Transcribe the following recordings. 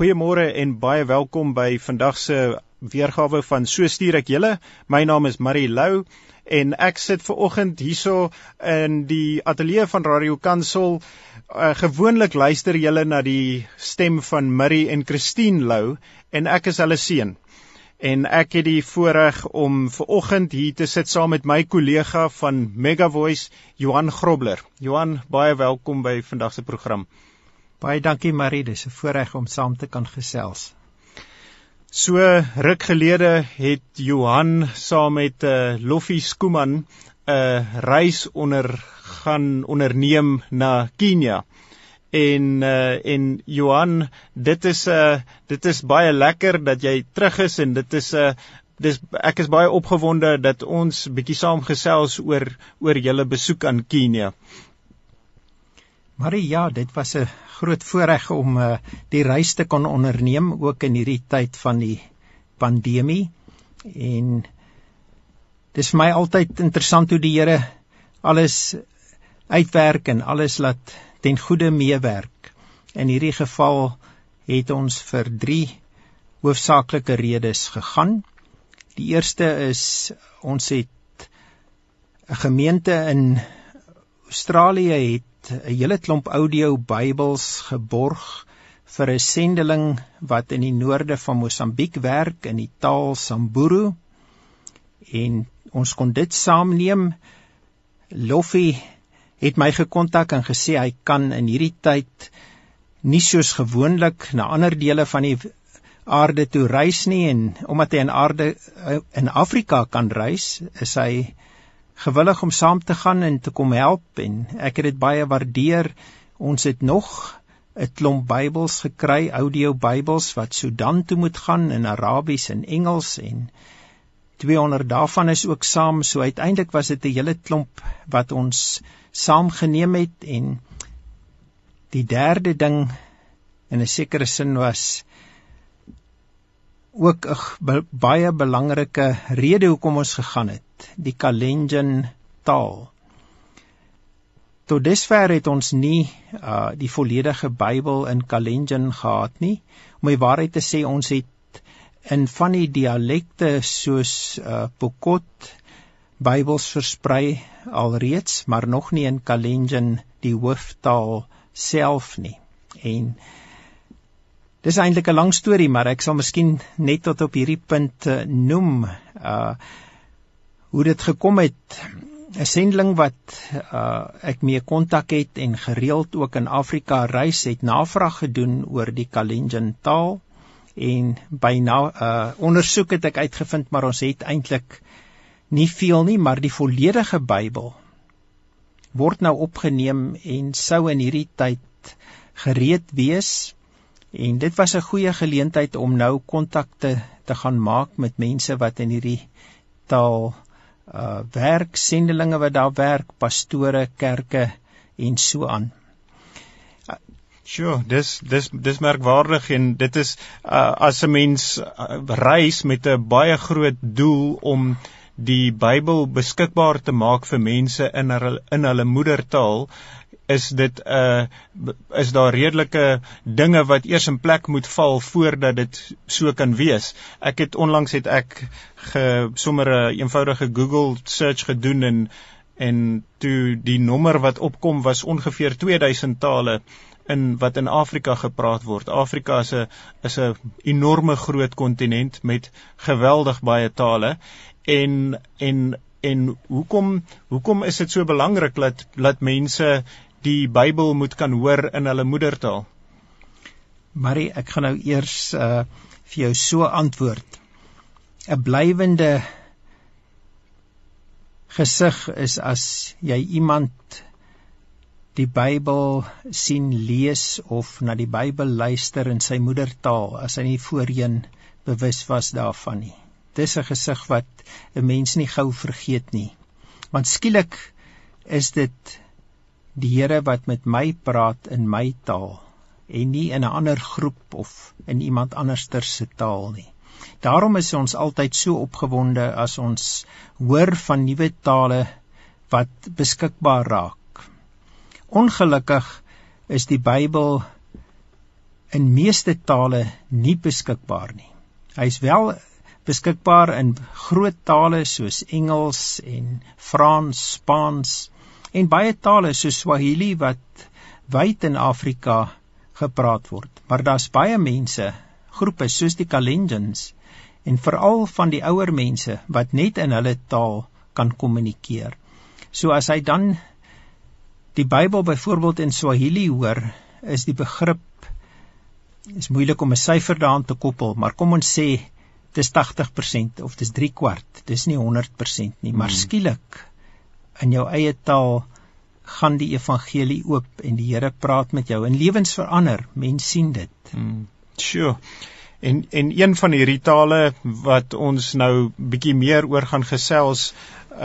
Goeiemôre en baie welkom by vandag se weergawe van So stuur ek julle. My naam is Marie Lou en ek sit ver oggend hierso in die ateljee van Radio Kansel. Uh, gewoonlik luister julle na die stem van Marie en Christine Lou en ek is hulle seun. En ek het die voorreg om ver oggend hier te sit saam met my kollega van Mega Voice, Johan Grobler. Johan, baie welkom by vandag se program. Baie dankie Marie, dis 'n voorreg om saam te kan gesels. So ruk gelede het Johan saam met uh, Loffie Skooman 'n uh, reis onder gaan onderneem na Kenia. En uh, en Johan, dit is 'n uh, dit is baie lekker dat jy terug is en dit is 'n uh, dis ek is baie opgewonde dat ons bietjie saam gesels oor oor julle besoek aan Kenia. Marie, ja, dit was 'n groot voorreg om uh, die reis te kon onderneem ook in hierdie tyd van die pandemie en dis vir my altyd interessant hoe die Here alles uitwerk en alles laat ten goeie meewerk. In hierdie geval het ons vir 3 hoofsaaklike redes gegaan. Die eerste is ons het 'n gemeente in Australië het 'n hele klomp audio Bybels geborg vir 'n sendeling wat in die noorde van Mosambiek werk in die taal Samburu en ons kon dit saamneem. Loffie het my gekontak en gesê hy kan in hierdie tyd nie soos gewoonlik na ander dele van die aarde toe reis nie en omdat hy in aarde in Afrika kan reis, is hy gewillig om saam te gaan en te kom help en ek het dit baie waardeer. Ons het nog 'n klomp Bybels gekry, audio Bybels wat Sudan toe moet gaan in Arabies en Engels en 200 daarvan is ook saam. So uiteindelik was dit 'n hele klomp wat ons saamgeneem het en die derde ding in 'n sekere sin was ook 'n baie belangrike rede hoekom ons gegaan het, die Kalenjin taal. Tot dusver het ons nie uh die volledige Bybel in Kalenjin gehad nie. Om die waarheid te sê, ons het in van die dialekte soos uh Pokot Bybels versprei alreeds, maar nog nie in Kalenjin die hooftaal self nie. En Dis eintlik 'n lang storie, maar ek sal miskien net tot op hierdie punt uh, noem uh hoe dit gekom het. 'n Sendeling wat uh ek mee kontak het en gereeld ook in Afrika reis, het navraag gedoen oor die Kalenjin taal en by na uh ondersoek het ek uitgevind maar ons het eintlik nie veel nie, maar die volledige Bybel word nou opgeneem en sou in hierdie tyd gereed wees En dit was 'n goeie geleentheid om nou kontakte te gaan maak met mense wat in hierdie taal uh werk, sendelinge wat daar werk, pastore, kerke en so aan. Sjoe, dis dis dis merkwaardig en dit is uh, as 'n mens uh, reis met 'n baie groot doel om die Bybel beskikbaar te maak vir mense in hulle in hulle moedertaal is dit 'n uh, is daar redelike dinge wat eers in plek moet val voordat dit so kan wees. Ek het onlangs het ek ge sommer 'n eenvoudige Google search gedoen en en toe die nommer wat opkom was ongeveer 2000 tale in wat in Afrika gepraat word. Afrika is 'n is 'n enorme groot kontinent met geweldig baie tale en en en hoekom hoekom is dit so belangrik dat dat mense die Bybel moet kan hoor in hulle moedertaal? Marie, ek gaan nou eers uh vir jou so antwoord. 'n Blywende gesig is as jy iemand die Bybel sien lees of na die Bybel luister in sy moedertaal as hy nie voorheen bewus was daarvan nie. Dis 'n gesig wat 'n mens nie gou vergeet nie. Want skielik is dit die Here wat met my praat in my taal en nie in 'n ander groep of in iemand anderster se taal nie. Daarom is ons altyd so opgewonde as ons hoor van nuwe tale wat beskikbaar raak. Ongelukkig is die Bybel in meeste tale nie beskikbaar nie. Hy is wel beskikbaar in groot tale soos Engels en Frans, Spaans en baie tale soos Swahili wat wyd in Afrika gepraat word. Maar daar's baie mense, groepe soos die Kalenjins en veral van die ouer mense wat net in hulle taal kan kommunikeer. So as hy dan die Bybel byvoorbeeld in Swahili hoor, is die begrip is moeilik om 'n syfer daaraan te koppel, maar kom ons sê dis 80% of dis 3 kwart. Dis nie 100% nie, maar hmm. skielik in jou eie taal gaan die evangelie oop en die Here praat met jou en lewens verander. Mens sien dit. Hmm. Sure. En en een van die rituale wat ons nou bietjie meer oor gaan gesels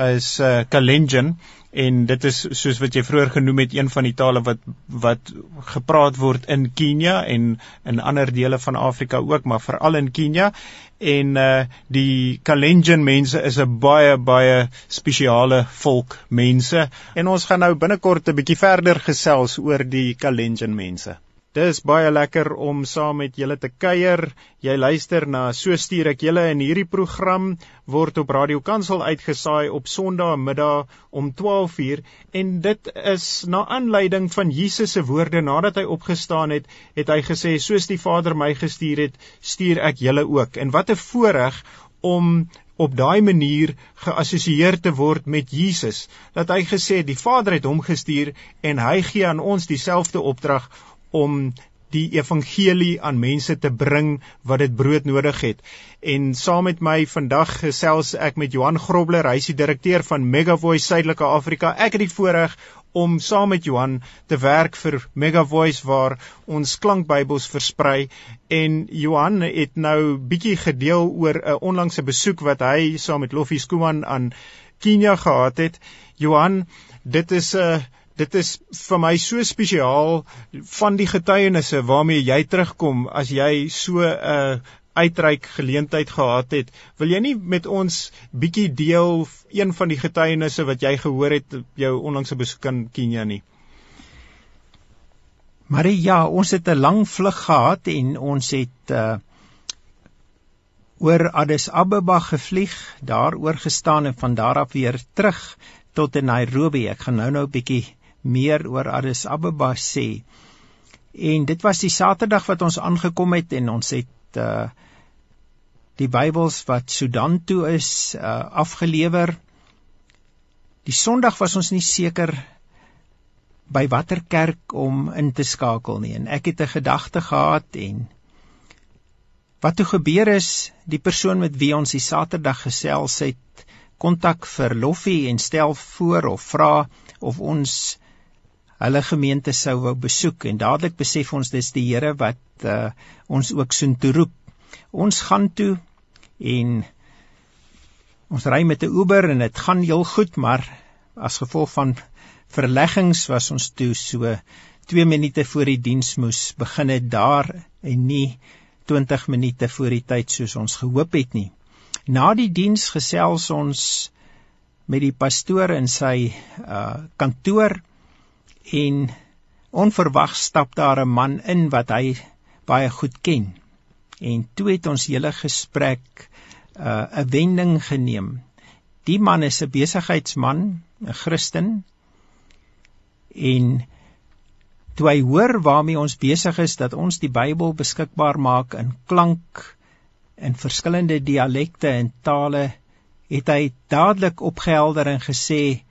is uh, Kalenjin en dit is soos wat jy vroeër genoem het een van die tale wat wat gepraat word in Kenia en in ander dele van Afrika ook maar veral in Kenia en uh die Kalenjin mense is 'n baie baie spesiale volk mense. En ons gaan nou binnekort 'n bietjie verder gesels oor die Kalenjin mense Dis baie lekker om saam met julle te kuier. Jy luister na So stuur ek julle in hierdie program word op Radio Kansel uitgesaai op Sondagmiddag om 12:00 en dit is na aanleiding van Jesus se woorde nadat hy opgestaan het, het hy gesê soos die Vader my gestuur het, stuur ek julle ook. En wat 'n voorreg om op daai manier geassosieer te word met Jesus dat hy gesê die Vader het hom gestuur en hy gee aan ons dieselfde opdrag om die evangelie aan mense te bring wat dit brood nodig het. En saam met my vandag gesels ek met Johan Grobler, hy is die direkteur van Megavoice Suidelike Afrika. Ek het die voorreg om saam met Johan te werk vir Megavoice waar ons klankbybels versprei en Johan het nou bietjie gedeel oor 'n onlangse besoek wat hy saam met Loffie Skuman aan Kenia gehad het. Johan, dit is 'n uh, dit is vir my so spesiaal van die getuienisse waarmee jy terugkom as jy so 'n uh, uitreik geleentheid gehad het. Wil jy nie met ons bietjie deel een van die getuienisse wat jy gehoor het jou onlangse besoek aan Kenia nie? Maar ja, ons het 'n lang vlug gehad en ons het uh oor Addis Ababa gevlieg, daar oorgestaan en van daar af weer terug tot in Nairobi. Ek gaan nou nou 'n bietjie meer oor Addis Ababa sê. En dit was die Saterdag wat ons aangekom het en ons het uh die Bybels wat Sudan toe is uh afgelewer. Die Sondag was ons nie seker by watter kerk om in te skakel nie en ek het 'n gedagte gehad en wat toe gebeur is die persoon met wie ons die Saterdag gesels het kontak vir Loffie en stel voor of vra of ons hulle gemeente sou wou besoek en dadelik besef ons dis die Here wat uh, ons ook soen toe roep. Ons gaan toe en ons ry met 'n Uber en dit gaan heel goed, maar as gevolg van verleggings was ons toe so 2 minute voor die diens moes begin het daar en nie 20 minute voor die tyd soos ons gehoop het nie. Na die diens gesels ons met die pastoor in sy uh kantoor en onverwags stap daar 'n man in wat hy baie goed ken. En toe het ons hele gesprek 'n uh, wending geneem. Die man is 'n besigheidsman, 'n Christen. En toe hy hoor waarmee ons besig is dat ons die Bybel beskikbaar maak in klank in verskillende dialekte en tale, het hy dadelik opgehelder en gesê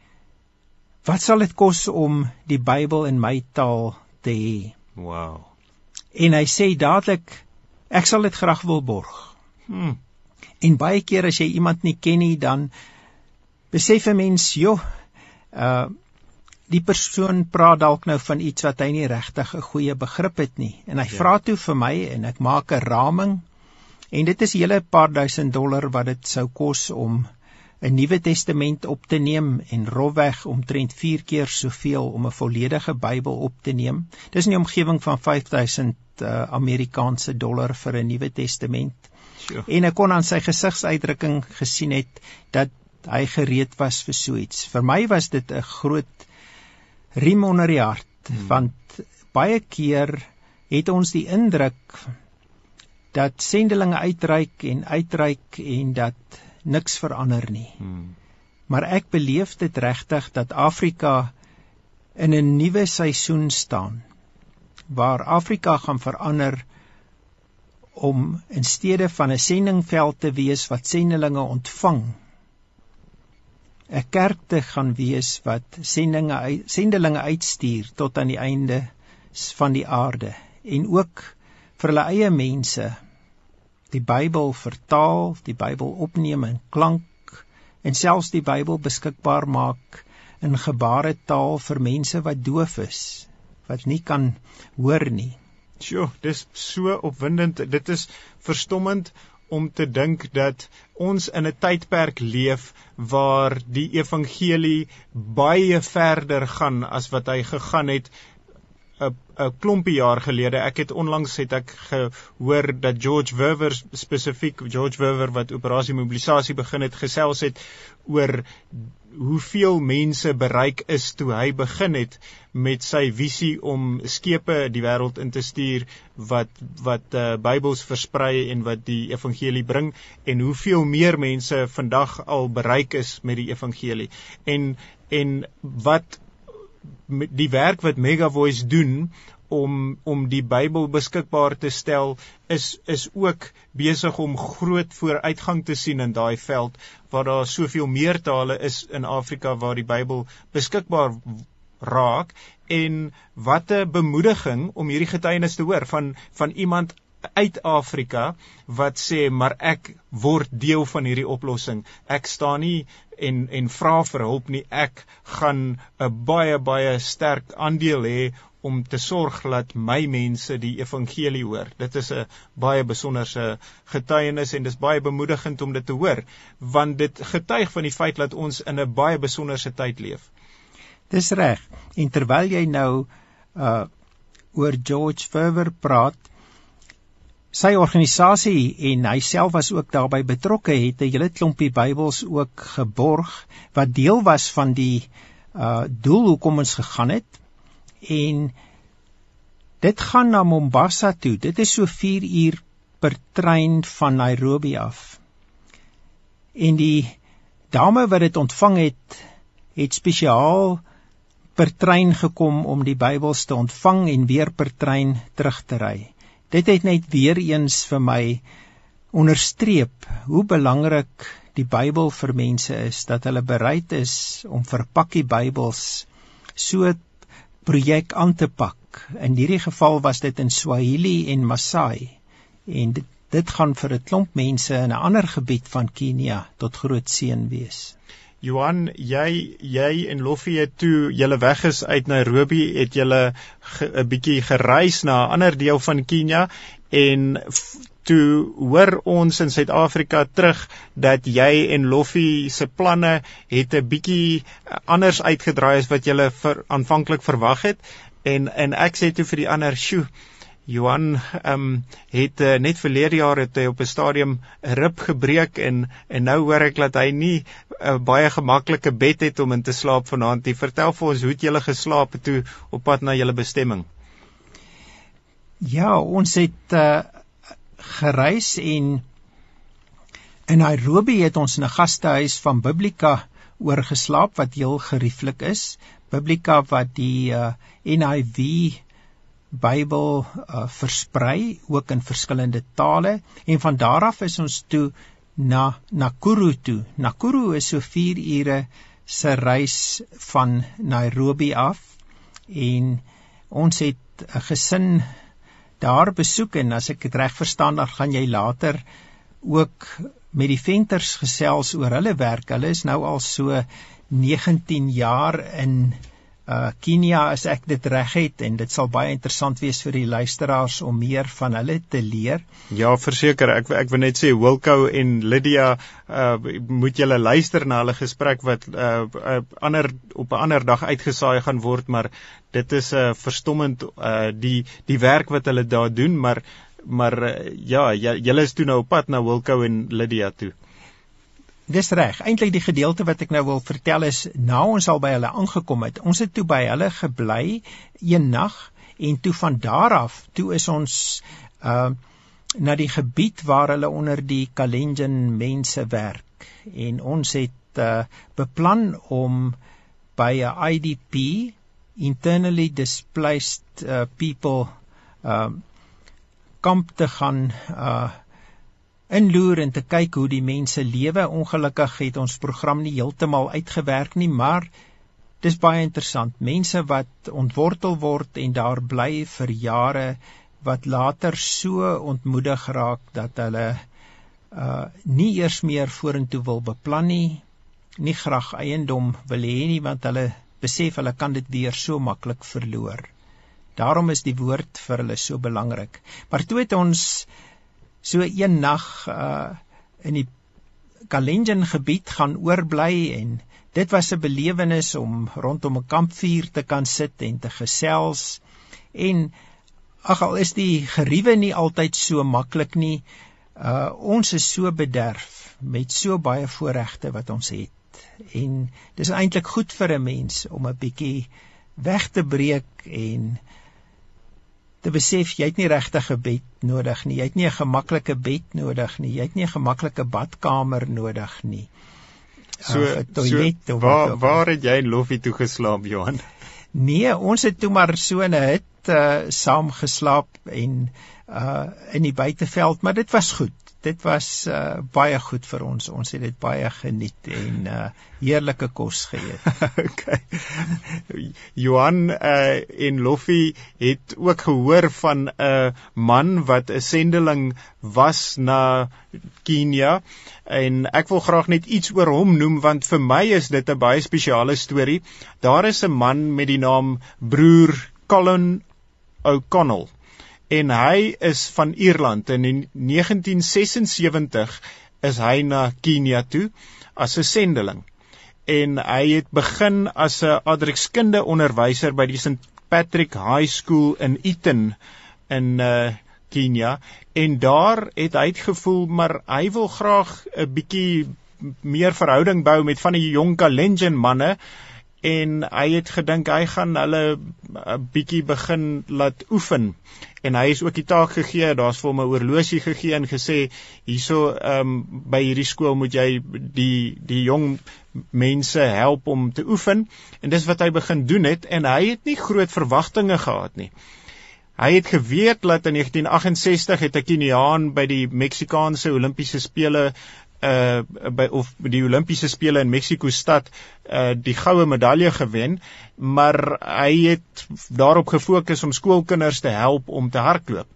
Wat sal dit kos om die Bybel in my taal te hê? Wow. En hy sê dadelik ek sal dit graag wil borg. Hmm. En baie keer as jy iemand nie ken nie, dan besef 'n mens, joh, uh die persoon praat dalk nou van iets wat hy nie regtig 'n goeie begrip het nie. En hy ja. vra toe vir my en ek maak 'n raming en dit is 'n hele paar duisend dollar wat dit sou kos om 'n Nuwe Testament op te neem en rofweg omtrent 4 keer soveel om 'n volledige Bybel op te neem. Dis in die omgewing van 5000 uh, Amerikaanse dollar vir 'n Nuwe Testament. Sure. En ek kon aan sy gesigsuitdrukking gesien het dat hy gereed was vir so iets. Vir my was dit 'n groot riem onder die hart hmm. want baie keer het ons die indruk dat sendelinge uitreik en uitreik en dat niks verander nie. Hmm. Maar ek beleef dit regtig dat Afrika in 'n nuwe seisoen staan waar Afrika gaan verander om in steede van 'n sendingveld te wees wat sendelinge ontvang 'n kerk te gaan wees wat sendinge sendelinge uitstuur tot aan die einde van die aarde en ook vir hulle eie mense die Bybel vertaal, die Bybel opneem in klank en selfs die Bybel beskikbaar maak in gebaretaal vir mense wat doof is, wat nie kan hoor nie. Sjoe, dis so opwindend. Dit is verstommend om te dink dat ons in 'n tydperk leef waar die evangelie baie verder gaan as wat hy gegaan het 'n 'n klompie jaar gelede. Ek het onlangs het ek gehoor dat George Verwer spesifiek George Verwer wat operasie mobilisasie begin het gesels het oor hoeveel mense bereik is toe hy begin het met sy visie om skepe die wêreld in te stuur wat wat uh, Bybels versprei en wat die evangelie bring en hoeveel meer mense vandag al bereik is met die evangelie en en wat die werk wat Mega Voice doen om om die Bybel beskikbaar te stel is is ook besig om groot vooruitgang te sien in daai veld waar daar soveel meer tale is in Afrika waar die Bybel beskikbaar raak. En wat 'n bemoediging om hierdie getuienis te hoor van van iemand uit Afrika wat sê maar ek word deel van hierdie oplossing. Ek staan nie en en vra vir hulp nie. Ek gaan 'n baie baie sterk aandeel hê om te sorg dat my mense die evangelie hoor. Dit is 'n baie besonderse getuienis en dis baie bemoedigend om dit te hoor want dit getuig van die feit dat ons in 'n baie besonderse tyd leef. Dis reg. En terwyl jy nou uh oor George Verwer praat, sy organisasie en hy self was ook daarbey betrokke het 'n hele klompie Bybels ook geborg wat deel was van die uh doel hoekom ons gegaan het en dit gaan na Mombasa toe. Dit is so 4 uur per trein van Nairobi af. En die dame wat dit ontvang het, het spesiaal per trein gekom om die Bybels te ontvang en weer per trein terug te ry. Dit het net weer eens vir my onderstreep hoe belangrik die Bybel vir mense is dat hulle bereid is om verpakkie Bybels so projek aan te pak. In hierdie geval was dit in Swahili en Masai en dit, dit gaan vir 'n klomp mense in 'n ander gebied van Kenia tot groot seën wees. Johan, jy jy en Loffie het toe julle weg is uit Nairobi, het julle 'n bietjie gereis na 'n ander deel van Kenia en toe hoor ons in Suid-Afrika terug dat jy en Loffie se planne het 'n bietjie anders uitgedraai as wat ver, aanvanklik verwag het. En en ek sê toe vir die ander, "Sjoe, Johan ehm um, het uh, net verlede jaar het hy op 'n stadium 'n rib gebreek en en nou hoor ek dat hy nie 'n uh, baie gemaklike bed het om in te slaap vanaand nie. Vertel vir ons hoe het julle geslaap toe op pad na julle bestemming?" Ja, ons het uh, gereis en in Nairobi het ons in 'n gastehuis van Biblika oorgeslaap wat heel gerieflik is. Biblika wat die uh, NIV Bybel uh, versprei ook in verskillende tale en van daar af is ons toe na Nakuru toe. Nakuru is so 4 ure se reis van Nairobi af en ons het 'n gesin daar besoek en as ek dit reg verstaan dan gaan jy later ook met die venters gesels oor hulle werk. Hulle is nou al so 19 jaar in uh Kenia as ek dit reg het en dit sal baie interessant wees vir die luisteraars om meer van hulle te leer. Ja, verseker, ek ek wil net sê Wilco en Lydia uh moet julle luister na hulle gesprek wat uh, uh ander op 'n ander dag uitgesaai gaan word, maar dit is 'n uh, verstommend uh die die werk wat hulle daar doen, maar maar uh, ja, julle is toe nou op pad na Wilco en Lydia toe. Dis reg. Eintlik die gedeelte wat ek nou wil vertel is na ons al by hulle aangekom het. Ons het toe by hulle gebly een nag en toe van daar af toe is ons uh na die gebied waar hulle onder die Kalenjin mense werk en ons het uh beplan om by 'n IDP internally displaced uh, people uh kamp te gaan uh inloer en te kyk hoe die mense lewe. Ongelukkig het ons program nie heeltemal uitgewerk nie, maar dis baie interessant. Mense wat ontwortel word en daar bly vir jare wat later so ontmoedig raak dat hulle uh nie eers meer vorentoe wil beplan nie, nie graag eiendom wil hê nie want hulle besef hulle kan dit weer so maklik verloor. Daarom is die woord vir hulle so belangrik. Maar toe het ons so een nag uh in die Kalenjin gebied gaan oorbly en dit was 'n belewenis om rondom 'n kampvuur te kan sit en te gesels en ag al is die geriewe nie altyd so maklik nie. Uh ons is so bederf met so baie voorregte wat ons het. En dis eintlik goed vir 'n mens om 'n bietjie weg te breek en te besef jy het nie regtig 'n bed nodig nie. Jy het nie 'n gemaklike bed nodig nie. Jy het nie 'n gemaklike badkamer nodig nie. So, uh, toilet so, waar waar het jy Loffie toe geslaap, Johan? Nee, ons het toe maar so 'n hut uh, saam geslaap en uh in die buiteveld, maar dit was goed. Dit was uh baie goed vir ons. Ons het dit baie geniet en uh heerlike kos geëet. okay. Johan uh en Loffie het ook gehoor van 'n man wat 'n sendeling was na Kenia en ek wil graag net iets oor hom noem want vir my is dit 'n baie spesiale storie. Daar is 'n man met die naam broer Colin O'Connell en hy is van Ierland en in 1976 is hy na Kenia toe as 'n sendeling. En hy het begin as 'n adrekskunde onderwyser by die St Patrick High School in Eton in uh Kenia. En daar het hy gevoel maar hy wil graag 'n bietjie meer verhouding bou met van die jong Kalenjin manne en hy het gedink hy gaan hulle 'n eh, bietjie begin laat oefen. En hy is ook die taak gegee daar's vir hom 'n oorlosie gegee en gesê hierso ehm um, by hierdie skool moet jy die die jong mense help om te oefen. En dis wat hy begin doen het en hy het nie groot verwagtinge gehad nie. Hy het geweet dat in 1968 het 'n Keniaan by die Meksikaanse Olimpiese spele uh by of die Olimpiese spele in Mexiko stad uh die goue medalje gewen, maar hy het daarop gefokus om skoolkinders te help om te hardloop.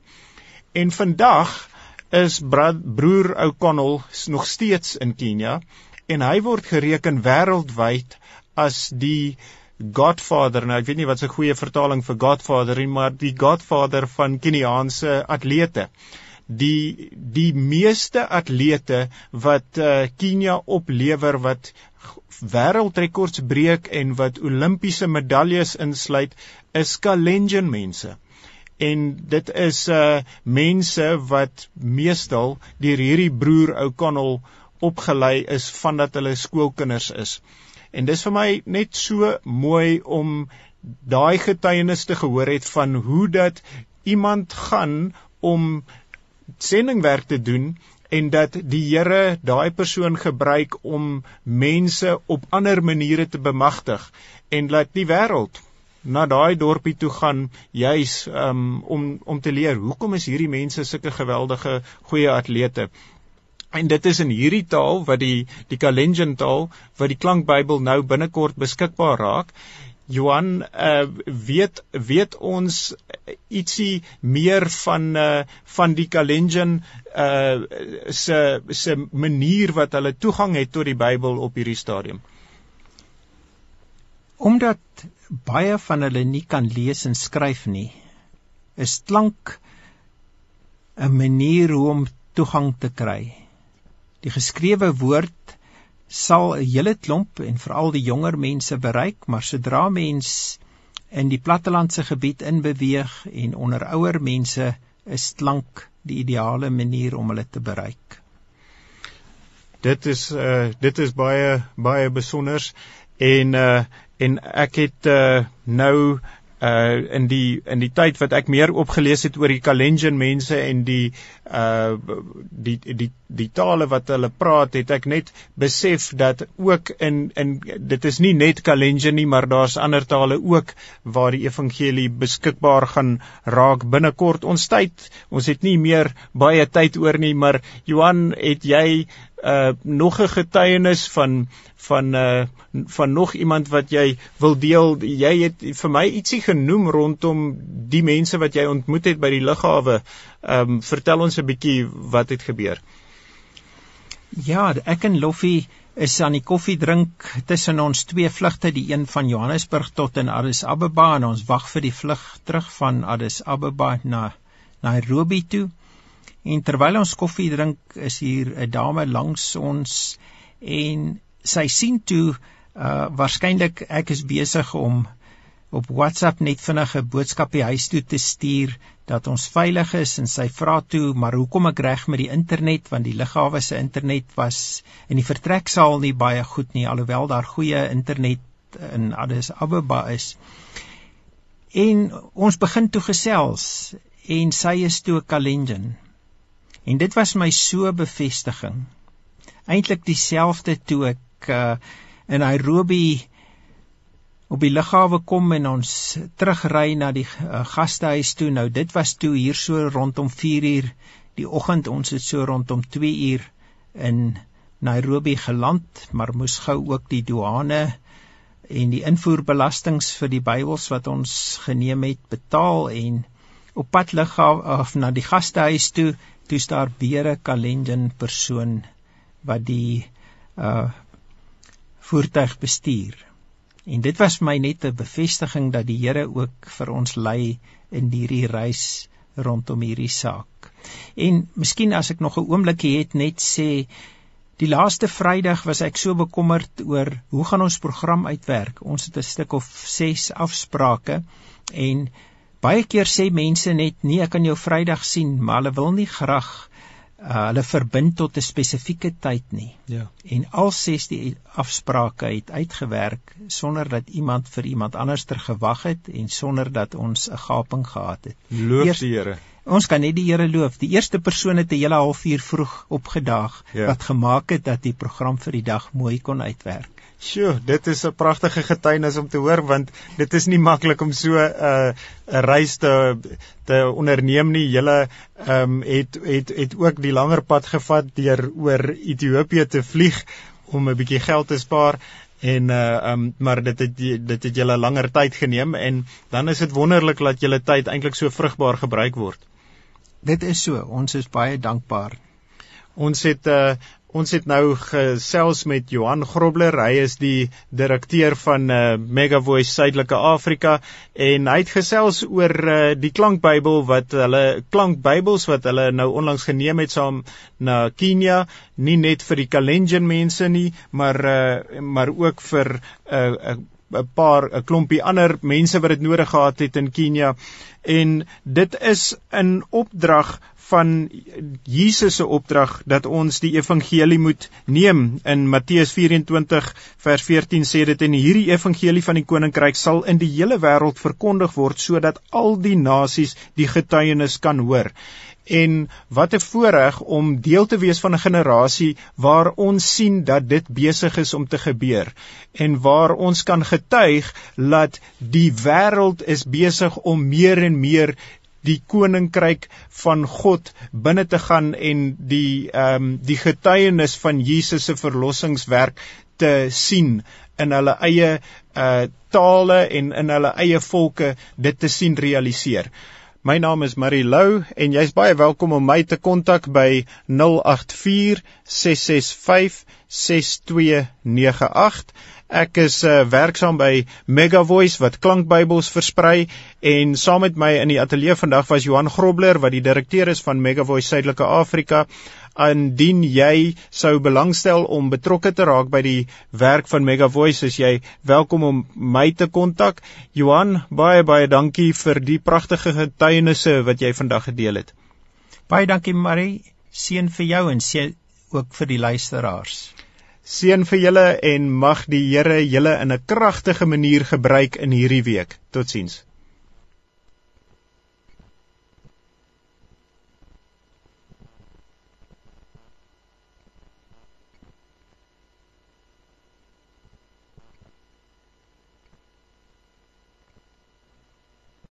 En vandag is broer O'Connell nog steeds in Kenia en hy word gereken wêreldwyd as die Godfather. Nou ek weet nie wat 'n goeie vertaling vir Godfather is, maar die Godfather van Keniaanse atlete die die meeste atlete wat uh, Kenia oplewer wat wêreldrekords breek en wat Olimpiese medaljes insluit is Kalenjin mense en dit is uh mense wat meestal deur hierdie broer O'Connell opgelei is vandat hulle skoolkinders is. En dis vir my net so mooi om daai getuienis te gehoor het van hoe dat iemand gaan om sendingwerk te doen en dat die Here daai persoon gebruik om mense op ander maniere te bemagtig en laat die wêreld na daai dorpie toe gaan juis um, om om te leer hoekom is hierdie mense sulke geweldige goeie atlete. En dit is in hierdie taal wat die die Kalenjin taal wat die klankbybel nou binnekort beskikbaar raak Johan uh, weet weet ons ietsie meer van uh, van die Kalenjin uh, se se manier wat hulle toegang het tot die Bybel op hierdie stadium. Omdat baie van hulle nie kan lees en skryf nie, is klank 'n manier hoe om toegang te kry. Die geskrewe woord sal 'n hele klomp en veral die jonger mense bereik, maar sodra mens in die plattelandse gebied inbeweeg en onder ouer mense is klank die ideale manier om hulle te bereik. Dit is uh dit is baie baie besonders en uh en ek het uh nou uh in die in die tyd wat ek meer opgelees het oor die Kalenjin mense en die uh die die die tale wat hulle praat het ek net besef dat ook in in dit is nie net Kalenjin nie maar daar's ander tale ook waar die evangelie beskikbaar gaan raak binnekort ons tyd ons het nie meer baie tyd oor nie maar Johan het jy uh nog 'n getuienis van van uh van nog iemand wat jy wil deel. Jy het vir my ietsie genoem rondom die mense wat jy ontmoet het by die lughawe. Ehm um, vertel ons 'n bietjie wat het gebeur. Ja, ek en Loffie is aan die koffie drink tussen ons twee vlugte, die een van Johannesburg tot in Addis Ababa en ons wag vir die vlug terug van Addis Ababa na Nairobi toe. En terwyl ons koffie drink, is hier 'n dame langs ons en sy sien toe uh waarskynlik ek is besig om op WhatsApp net vinnig 'n boodskap by huis toe te stuur dat ons veilig is en sy vra toe maar hoekom ek reg met die internet want die lughawe se internet was in die vertreksaal nie baie goed nie alhoewel daar goeie internet in Addis Ababa is. En ons begin toe gesels en sy is toe Kalenjin. En dit was my so bevestiging. Eintlik dieselfde toe ek uh, in Nairobi op die lughawe kom en ons terugry na die uh, gastehuis toe. Nou dit was toe hier so rondom 4 uur die oggend. Ons het so rondom 2 uur in Nairobi geland, maar moes gou ook die douane en die invoerbelastings vir die Bybels wat ons geneem het betaal en op pad lughawe of na die gastehuis toe, toe staar weer 'n Kalenjin persoon wat die uh voertuig bestuur. En dit was my net 'n bevestiging dat die Here ook vir ons lei in hierdie reis rondom hierdie saak. En miskien as ek nog 'n oombliekie het net sê die laaste Vrydag was ek so bekommerd oor hoe gaan ons program uitwerk. Ons het 'n stuk of 6 afsprake en baie keer sê mense net nee, ek kan jou Vrydag sien, maar hulle wil nie graag uh, hulle verbind tot 'n spesifieke tyd nie. Ja. En al ses die afsprake het uitgewerk sonder dat iemand vir iemand anders ter gewag het en sonder dat ons 'n gaping gehad het. Loof Eers, die Here. Ons kan net die Here loof. Die eerste persoon het 'n hele halfuur vroeg opgedaag ja. wat gemaak het dat die program vir die dag mooi kon uitwerk. Sjoe, dit is 'n pragtige getuienis om te hoor want dit is nie maklik om so 'n uh, 'n reis te te onderneem nie. Julle ehm um, het het het ook die langer pad gevat deur oor Ethiopië te vlieg om 'n bietjie geld te spaar en uh um maar dit het dit het julle langer tyd geneem en dan is dit wonderlik dat julle tyd eintlik so vrugbaar gebruik word. Dit is so, ons is baie dankbaar. Ons het uh Ons het nou gesels met Johan Grobler. Hy is die direkteur van uh, Mega Voice Suidelike Afrika en hy het gesels oor uh, die klankbybel wat hulle klankbybels wat hulle nou onlangs geneem het saam na Kenia, nie net vir die Kalenjin mense nie, maar uh, maar ook vir 'n uh, 'n paar 'n klompie ander mense wat dit nodig gehad het in Kenia en dit is 'n opdrag van Jesus se opdrag dat ons die evangelie moet neem. In Matteus 24 vers 14 sê dit en hierdie evangelie van die koninkryk sal in die hele wêreld verkondig word sodat al die nasies die getuienis kan hoor. En wat 'n voorreg om deel te wees van 'n generasie waar ons sien dat dit besig is om te gebeur en waar ons kan getuig dat die wêreld is besig om meer en meer die koninkryk van God binne te gaan en die ehm um, die getuienis van Jesus se verlossingswerk te sien in hulle eie uh tale en in hulle eie volke dit te sien realiseer. My naam is Marie Lou en jy's baie welkom om my te kontak by 084 665 6298 Ek is uh, werksaam by Mega Voice wat klankbybels versprei en saam met my in die ateljee vandag was Johan Grobler wat die direkteur is van Mega Voice Suidelike Afrika. Indien jy sou belangstel om betrokke te raak by die werk van Mega Voice, is jy welkom om my te kontak. Johan, baie baie dankie vir die pragtige getuienisse wat jy vandag gedeel het. Baie dankie Marie, seën vir jou en seën ook vir die luisteraars. Seën vir julle en mag die Here julle in 'n kragtige manier gebruik in hierdie week. Totsiens.